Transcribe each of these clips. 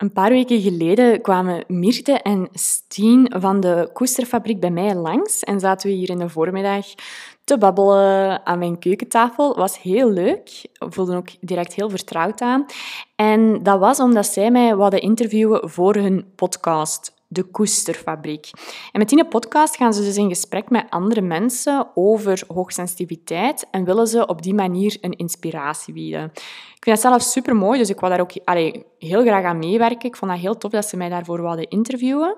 Een paar weken geleden kwamen Mirte en Stien van de Koesterfabriek bij mij langs en zaten we hier in de voormiddag te babbelen aan mijn keukentafel. was heel leuk. Ik voelde ook direct heel vertrouwd aan. En dat was omdat zij mij wilden interviewen voor hun podcast de Koesterfabriek. En met die podcast gaan ze dus in gesprek met andere mensen over hoogsensitiviteit en willen ze op die manier een inspiratie bieden. Ik vind dat zelf super mooi, dus ik wil daar ook allee, heel graag aan meewerken. Ik vond dat heel tof dat ze mij daarvoor wilden interviewen.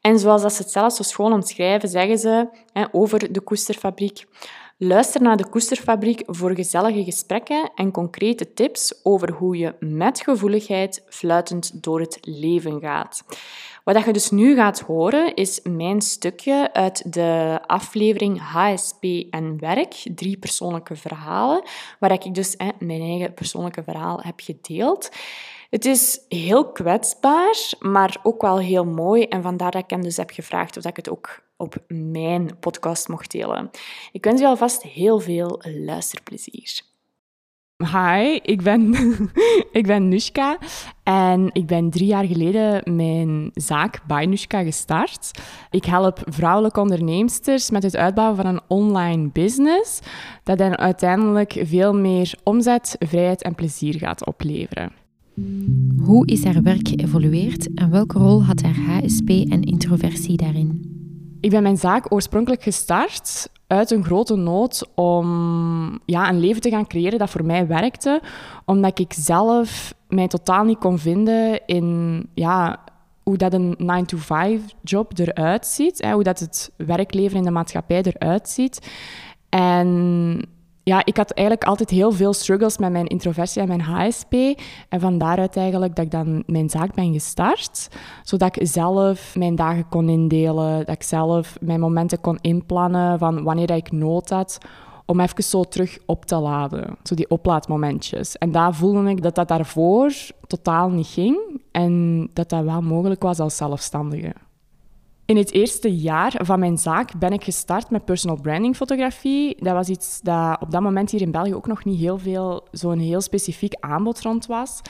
En zoals dat ze het zelf zo schoon omschrijven, zeggen ze hè, over de Koesterfabriek. Luister naar de Koesterfabriek voor gezellige gesprekken en concrete tips over hoe je met gevoeligheid fluitend door het leven gaat. Wat je dus nu gaat horen, is mijn stukje uit de aflevering HSP en werk, drie persoonlijke verhalen, waar ik dus mijn eigen persoonlijke verhaal heb gedeeld. Het is heel kwetsbaar, maar ook wel heel mooi. En vandaar dat ik hem dus heb gevraagd of ik het ook op mijn podcast mocht delen. Ik wens je alvast heel veel luisterplezier. Hi, ik ben, ik ben Nushka en ik ben drie jaar geleden mijn zaak By Nushka gestart. Ik help vrouwelijke onderneemsters met het uitbouwen van een online business dat hen uiteindelijk veel meer omzet, vrijheid en plezier gaat opleveren. Hoe is haar werk geëvolueerd en welke rol had haar HSP en introversie daarin? Ik ben mijn zaak oorspronkelijk gestart uit een grote nood om ja, een leven te gaan creëren dat voor mij werkte, omdat ik zelf mij totaal niet kon vinden in ja, hoe dat een 9-to-5-job eruit ziet, hè, hoe dat het werkleven in de maatschappij eruit ziet. En ja, ik had eigenlijk altijd heel veel struggles met mijn introversie en mijn HSP. En van daaruit eigenlijk dat ik dan mijn zaak ben gestart. Zodat ik zelf mijn dagen kon indelen. Dat ik zelf mijn momenten kon inplannen van wanneer ik nood had. Om even zo terug op te laden. Zo die oplaadmomentjes. En daar voelde ik dat dat daarvoor totaal niet ging. En dat dat wel mogelijk was als zelfstandige. In het eerste jaar van mijn zaak ben ik gestart met personal branding fotografie. Dat was iets dat op dat moment hier in België ook nog niet heel veel, zo'n heel specifiek aanbod rond was.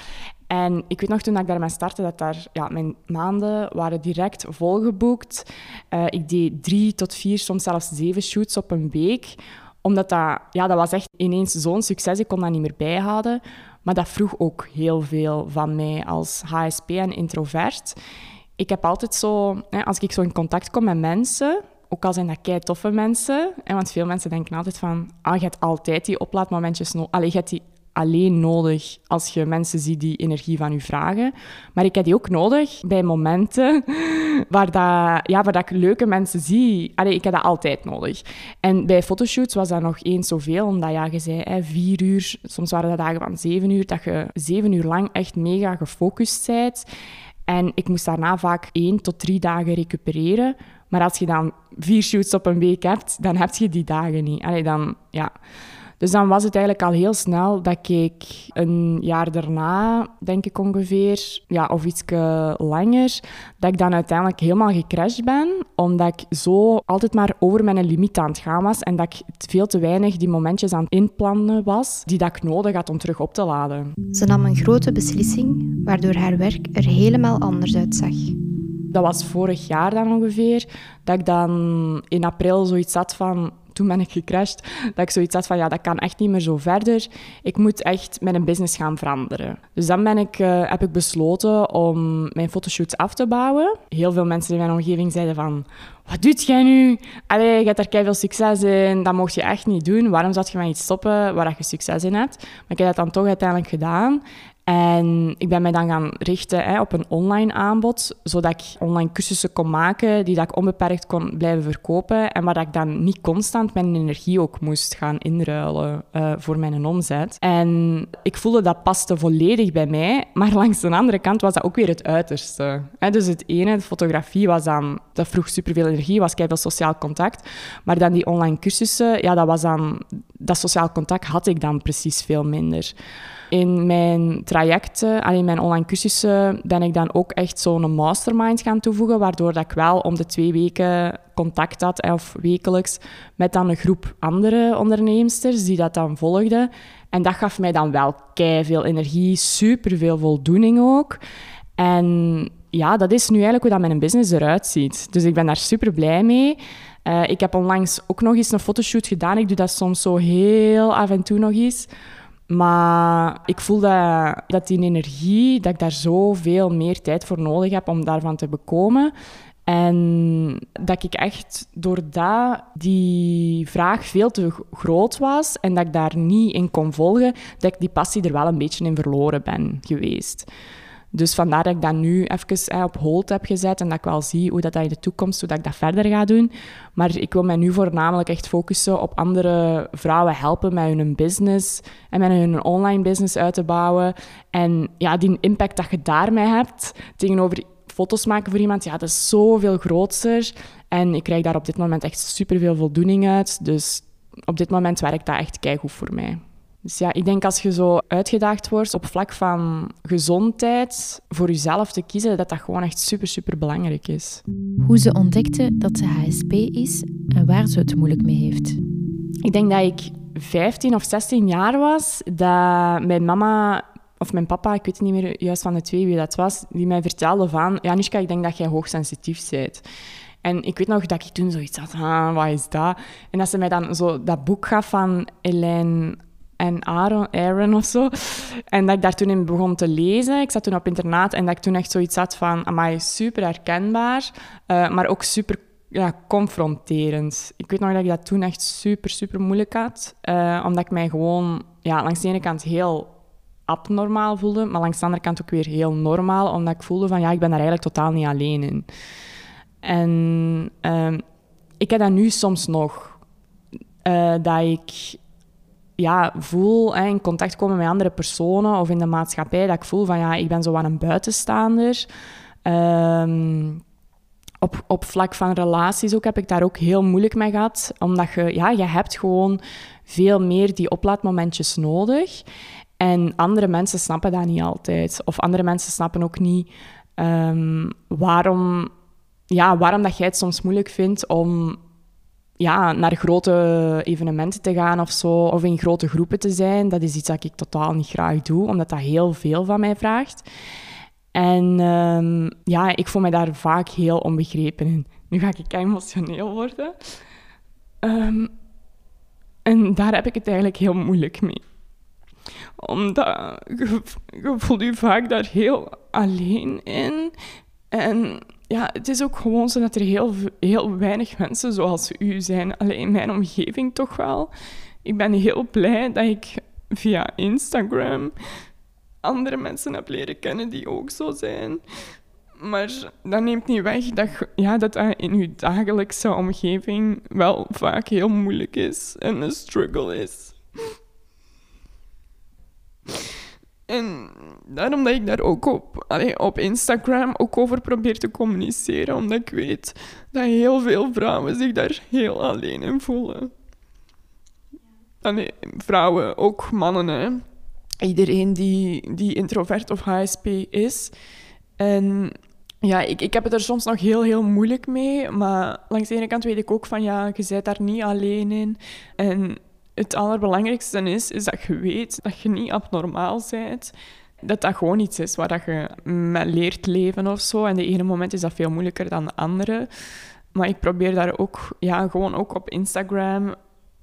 En ik weet nog toen ik daarmee startte, dat daar, ja, mijn maanden waren direct volgeboekt. Uh, ik deed drie tot vier, soms zelfs zeven shoots op een week. Omdat dat, ja, dat was echt ineens zo'n succes, ik kon dat niet meer bijhouden. Maar dat vroeg ook heel veel van mij als HSP en introvert ik heb altijd zo, hè, als ik zo in contact kom met mensen, ook al zijn dat kei toffe mensen, want veel mensen denken altijd van, ah, je hebt altijd die oplaadmomentjes nodig. Allee, je hebt die alleen nodig als je mensen ziet die energie van je vragen. Maar ik heb die ook nodig bij momenten waar, dat, ja, waar dat ik leuke mensen zie. Allee, ik heb dat altijd nodig. En bij fotoshoots was dat nog eens zoveel, omdat ja, je zei hè, vier uur, soms waren dat dagen van zeven uur, dat je zeven uur lang echt mega gefocust bent. En ik moest daarna vaak één tot drie dagen recupereren. Maar als je dan vier shoots op een week hebt, dan heb je die dagen niet. Allee, dan, ja. Dus dan was het eigenlijk al heel snel dat ik een jaar daarna, denk ik ongeveer, ja, of iets langer, dat ik dan uiteindelijk helemaal gecrashed ben, omdat ik zo altijd maar over mijn limiet aan het gaan was en dat ik veel te weinig die momentjes aan het inplannen was die dat ik nodig had om terug op te laden. Ze nam een grote beslissing, waardoor haar werk er helemaal anders uitzag. Dat was vorig jaar dan ongeveer, dat ik dan in april zoiets had van toen ben ik gecrashed, dat ik zoiets had van, ja, dat kan echt niet meer zo verder. Ik moet echt mijn business gaan veranderen. Dus dan ben ik, uh, heb ik besloten om mijn fotoshoots af te bouwen. Heel veel mensen in mijn omgeving zeiden van, wat doet jij nu? Allee, je hebt daar veel succes in, dat mocht je echt niet doen. Waarom zou je maar iets stoppen waar je succes in hebt? Maar ik heb dat dan toch uiteindelijk gedaan. En ik ben mij dan gaan richten hè, op een online aanbod, zodat ik online cursussen kon maken die dat ik onbeperkt kon blijven verkopen en waar ik dan niet constant mijn energie ook moest gaan inruilen uh, voor mijn omzet. En ik voelde dat paste volledig bij mij, maar langs de andere kant was dat ook weer het uiterste. Hè, dus het ene, de fotografie, was dan, dat vroeg superveel energie, was veel sociaal contact, maar dan die online cursussen, ja, dat was dan, dat sociaal contact had ik dan precies veel minder in mijn trajecten, in mijn online cursussen, ben ik dan ook echt zo'n mastermind gaan toevoegen, waardoor dat ik wel om de twee weken contact had, of wekelijks, met dan een groep andere onderneemsters die dat dan volgden. En dat gaf mij dan wel kei veel energie, super veel voldoening ook. En ja, dat is nu eigenlijk hoe dat mijn business eruit ziet. Dus ik ben daar super blij mee. Uh, ik heb onlangs ook nog eens een fotoshoot gedaan. Ik doe dat soms zo heel af en toe nog eens. Maar ik voel dat, dat die energie, dat ik daar zoveel meer tijd voor nodig heb om daarvan te bekomen. En dat ik echt doordat die vraag veel te groot was en dat ik daar niet in kon volgen, dat ik die passie er wel een beetje in verloren ben geweest. Dus vandaar dat ik dat nu even op hold heb gezet en dat ik wel zie hoe dat, dat in de toekomst, hoe dat ik dat verder ga doen. Maar ik wil mij nu voornamelijk echt focussen op andere vrouwen helpen met hun business en met hun online business uit te bouwen. En ja, die impact dat je daarmee hebt tegenover foto's maken voor iemand, ja, dat is zoveel groter. En ik krijg daar op dit moment echt superveel voldoening uit. Dus op dit moment werkt dat echt keigoed voor mij. Dus ja, ik denk als je zo uitgedaagd wordt op vlak van gezondheid, voor jezelf te kiezen, dat dat gewoon echt super, super belangrijk is. Hoe ze ontdekte dat ze HSP is en waar ze het moeilijk mee heeft. Ik denk dat ik 15 of 16 jaar was, dat mijn mama of mijn papa, ik weet niet meer juist van de twee wie dat was, die mij vertelde van, ja, Nishka, ik denk dat jij hoogsensitief bent. En ik weet nog dat ik toen zoiets had, ah, wat is dat? En dat ze mij dan zo dat boek gaf van Elaine en Aaron, Aaron of zo. En dat ik daar toen in begon te lezen. Ik zat toen op internaat en dat ik toen echt zoiets had van, amai, super herkenbaar, uh, maar ook super ja, confronterend. Ik weet nog dat ik dat toen echt super, super moeilijk had. Uh, omdat ik mij gewoon ja, langs de ene kant heel abnormaal voelde, maar langs de andere kant ook weer heel normaal, omdat ik voelde van ja, ik ben daar eigenlijk totaal niet alleen in. En uh, ik heb dat nu soms nog, uh, dat ik ja, voel hè, in contact komen met andere personen of in de maatschappij, dat ik voel van ja, ik ben zo aan een buitenstaander. Um, op, op vlak van relaties ook heb ik daar ook heel moeilijk mee gehad. Omdat je, ja, je hebt gewoon veel meer die oplaadmomentjes nodig. En andere mensen snappen dat niet altijd. Of andere mensen snappen ook niet um, waarom, ja, waarom dat jij het soms moeilijk vindt om ja, naar grote evenementen te gaan of zo, of in grote groepen te zijn. Dat is iets dat ik totaal niet graag doe, omdat dat heel veel van mij vraagt. En um, ja, ik voel me daar vaak heel onbegrepen in. Nu ga ik emotioneel worden. Um, en daar heb ik het eigenlijk heel moeilijk mee omdat je, je voelt je vaak daar heel alleen in. En ja, het is ook gewoon zo dat er heel, heel weinig mensen zoals u zijn. Alleen in mijn omgeving toch wel. Ik ben heel blij dat ik via Instagram andere mensen heb leren kennen die ook zo zijn. Maar dat neemt niet weg dat, ja, dat dat in uw dagelijkse omgeving wel vaak heel moeilijk is en een struggle is. En daarom dat ik daar ook op, allee, op Instagram ook over probeer te communiceren, omdat ik weet dat heel veel vrouwen zich daar heel alleen in voelen. Allee, vrouwen, ook mannen. Iedereen die, die introvert of HSP is. En ja, ik, ik heb het er soms nog heel, heel moeilijk mee. Maar langs de ene kant weet ik ook van, ja, je bent daar niet alleen in. En het allerbelangrijkste is, is dat je weet dat je niet abnormaal bent. Dat dat gewoon iets is waar dat je met leert leven of zo. En de ene moment is dat veel moeilijker dan de andere. Maar ik probeer daar ook, ja, gewoon ook op Instagram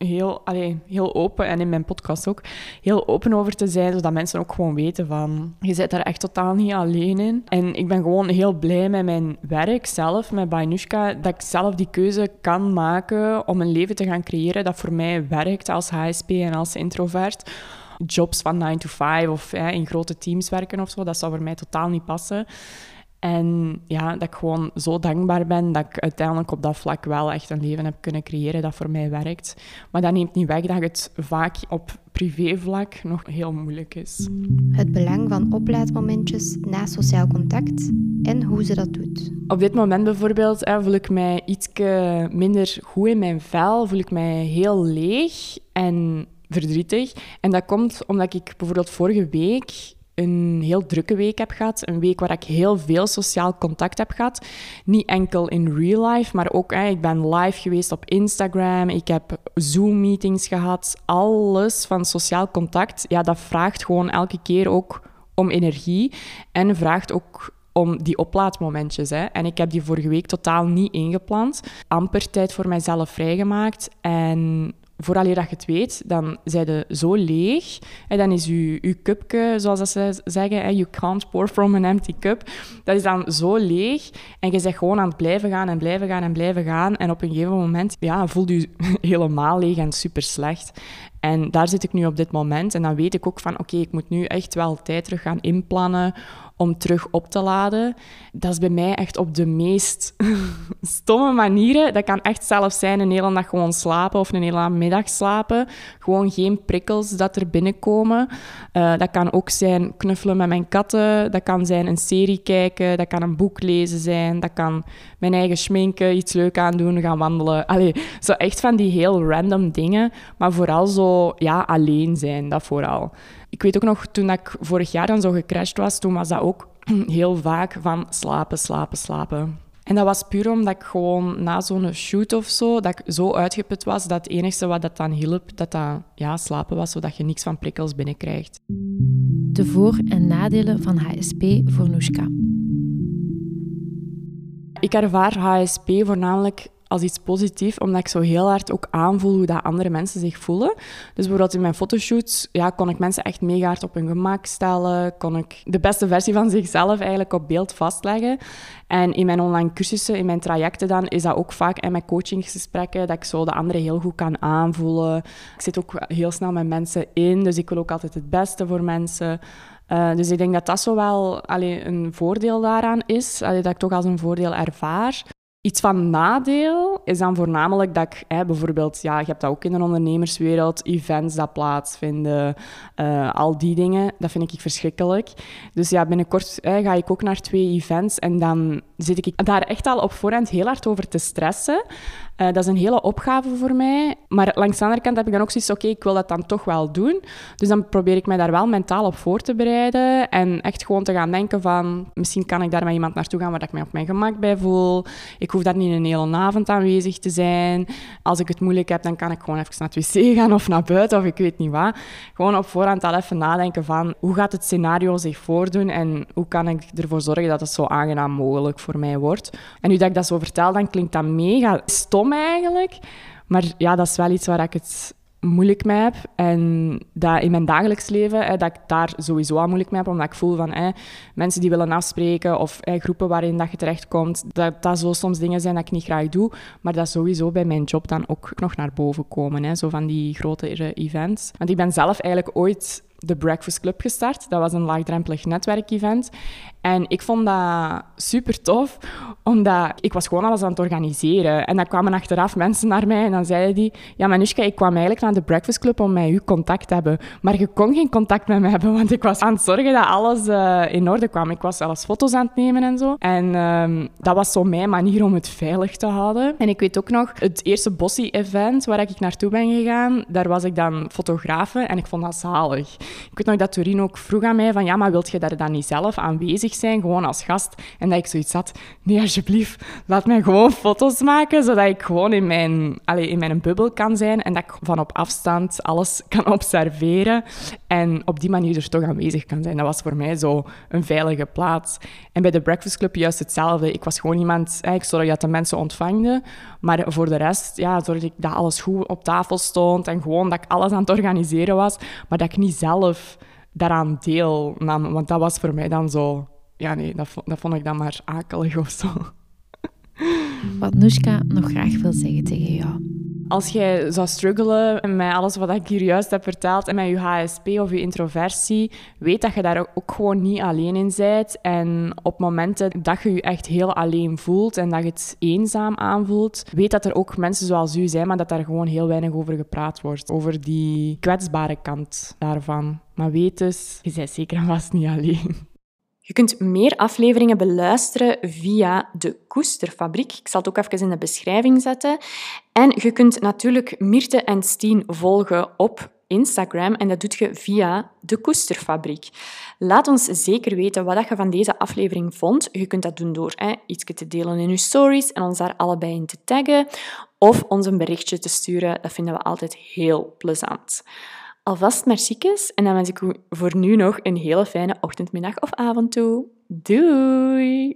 heel, allee, heel open en in mijn podcast ook heel open over te zijn, zodat mensen ook gewoon weten van je zit daar echt totaal niet alleen in. En ik ben gewoon heel blij met mijn werk zelf, met Bainushka, dat ik zelf die keuze kan maken om een leven te gaan creëren dat voor mij werkt als HSP en als introvert. Jobs van 9 to 5 of in grote teams werken of zo, dat zou voor mij totaal niet passen. En ja, dat ik gewoon zo dankbaar ben dat ik uiteindelijk op dat vlak wel echt een leven heb kunnen creëren dat voor mij werkt. Maar dat neemt niet weg dat het vaak op privévlak nog heel moeilijk is. Het belang van oplaadmomentjes na sociaal contact en hoe ze dat doet. Op dit moment bijvoorbeeld hè, voel ik mij iets minder goed in mijn vel, voel ik mij heel leeg en verdrietig. En dat komt omdat ik bijvoorbeeld vorige week een heel drukke week heb gehad. Een week waar ik heel veel sociaal contact heb gehad. Niet enkel in real life, maar ook ik ben live geweest op Instagram. Ik heb Zoom-meetings gehad. Alles van sociaal contact, ja, dat vraagt gewoon elke keer ook om energie. En vraagt ook om die oplaadmomentjes. Hè. En ik heb die vorige week totaal niet ingepland. Amper tijd voor mijzelf vrijgemaakt. En vooraleer dat je het weet, dan zijn je zo leeg. En dan is je, je cupje, zoals ze zeggen, you can't pour from an empty cup. Dat is dan zo leeg. En je zegt gewoon aan het blijven gaan en blijven gaan en blijven gaan. En op een gegeven moment ja, voelt je helemaal leeg en super slecht. En daar zit ik nu op dit moment. En dan weet ik ook van, oké, ik moet nu echt wel tijd terug gaan inplannen om terug op te laden. Dat is bij mij echt op de meest stomme manieren. Dat kan echt zelfs zijn een hele dag gewoon slapen of een hele middag slapen. Gewoon geen prikkels dat er binnenkomen. Uh, dat kan ook zijn knuffelen met mijn katten. Dat kan zijn een serie kijken. Dat kan een boek lezen zijn. Dat kan mijn eigen schminken, iets leuk aandoen, gaan wandelen. Allee, zo echt van die heel random dingen. Maar vooral zo, ja, alleen zijn, dat vooral. Ik weet ook nog, toen ik vorig jaar dan zo gecrashed was, toen was dat ook heel vaak van slapen, slapen, slapen. En dat was puur omdat ik gewoon na zo'n shoot of zo, dat ik zo uitgeput was, dat het enige wat dat dan hielp, dat dat ja, slapen was, zodat je niks van prikkels binnenkrijgt. De voor- en nadelen van HSP voor Noeska. Ik ervaar HSP voornamelijk als iets positiefs, omdat ik zo heel hard ook aanvoel hoe dat andere mensen zich voelen. Dus bijvoorbeeld in mijn fotoshoots ja, kon ik mensen echt mega hard op hun gemak stellen, kon ik de beste versie van zichzelf eigenlijk op beeld vastleggen. En in mijn online cursussen, in mijn trajecten dan, is dat ook vaak in mijn coachingsgesprekken, dat ik zo de anderen heel goed kan aanvoelen. Ik zit ook heel snel met mensen in, dus ik wil ook altijd het beste voor mensen. Uh, dus ik denk dat dat zo wel een voordeel daaraan is, dat ik toch als een voordeel ervaar. Iets van nadeel is dan voornamelijk dat ik hè, bijvoorbeeld, ja, je hebt dat ook in de ondernemerswereld, events dat plaatsvinden, uh, al die dingen, dat vind ik verschrikkelijk. Dus ja, binnenkort hè, ga ik ook naar twee events en dan zit ik daar echt al op voorhand heel hard over te stressen. Uh, dat is een hele opgave voor mij. Maar langs de andere kant heb ik dan ook zoiets oké, ik wil dat dan toch wel doen. Dus dan probeer ik mij daar wel mentaal op voor te bereiden. En echt gewoon te gaan denken van, misschien kan ik daar met iemand naartoe gaan waar ik mij op mijn gemak bij voel. Ik hoef daar niet een hele avond aanwezig te zijn. Als ik het moeilijk heb, dan kan ik gewoon even naar het wc gaan of naar buiten of ik weet niet wat. Gewoon op voorhand al even nadenken van, hoe gaat het scenario zich voordoen en hoe kan ik ervoor zorgen dat het zo aangenaam mogelijk voor mij wordt. En nu dat ik dat zo vertel, dan klinkt dat mega stom eigenlijk. Maar ja, dat is wel iets waar ik het moeilijk mee heb. En dat in mijn dagelijks leven, hè, dat ik daar sowieso al moeilijk mee heb, omdat ik voel van hè, mensen die willen afspreken of hè, groepen waarin dat je terechtkomt, dat dat zo soms dingen zijn dat ik niet graag doe, maar dat sowieso bij mijn job dan ook nog naar boven komen, hè, zo van die grotere events. Want ik ben zelf eigenlijk ooit de Breakfast Club gestart. Dat was een laagdrempelig netwerkevent. En ik vond dat super tof, omdat ik was gewoon alles aan het organiseren. En dan kwamen achteraf mensen naar mij en dan zeiden die... Ja, Manushka, ik kwam eigenlijk naar de Breakfast Club om met u contact te hebben. Maar je kon geen contact met me hebben, want ik was aan het zorgen dat alles uh, in orde kwam. Ik was zelfs foto's aan het nemen en zo. En um, dat was zo mijn manier om het veilig te houden. En ik weet ook nog, het eerste Bossie-event waar ik naartoe ben gegaan, daar was ik dan fotografe en ik vond dat zalig. Ik weet nog dat Torino ook vroeg aan mij van... Ja, maar wilt je daar dan niet zelf aanwezig zijn, gewoon als gast. En dat ik zoiets had, nee, alsjeblieft, laat mij gewoon foto's maken, zodat ik gewoon in mijn, allez, in mijn bubbel kan zijn en dat ik van op afstand alles kan observeren en op die manier er toch aanwezig kan zijn. Dat was voor mij zo een veilige plaats. En bij de Breakfast Club juist hetzelfde. Ik was gewoon iemand, ik zorgde dat de mensen ontvangden, maar voor de rest ja, zorgde ik dat alles goed op tafel stond en gewoon dat ik alles aan het organiseren was, maar dat ik niet zelf daaraan deelnam. Want dat was voor mij dan zo ja, nee, dat, dat vond ik dan maar akelig of zo. Wat Nushka nog graag wil zeggen tegen jou. Als jij zou struggelen met alles wat ik hier juist heb verteld en met je HSP of je introversie, weet dat je daar ook gewoon niet alleen in bent. En op momenten dat je je echt heel alleen voelt en dat je het eenzaam aanvoelt, weet dat er ook mensen zoals u zijn, maar dat daar gewoon heel weinig over gepraat wordt. Over die kwetsbare kant daarvan. Maar weet dus, je bent zeker en vast niet alleen. Je kunt meer afleveringen beluisteren via de Koesterfabriek. Ik zal het ook even in de beschrijving zetten. En je kunt natuurlijk Mirte en Stien volgen op Instagram en dat doet je via de Koesterfabriek. Laat ons zeker weten wat je van deze aflevering vond. Je kunt dat doen door hè, iets te delen in je stories en ons daar allebei in te taggen of ons een berichtje te sturen. Dat vinden we altijd heel plezant. Alvast merciekes en dan wens ik u voor nu nog een hele fijne ochtend, middag of avond toe. Doei!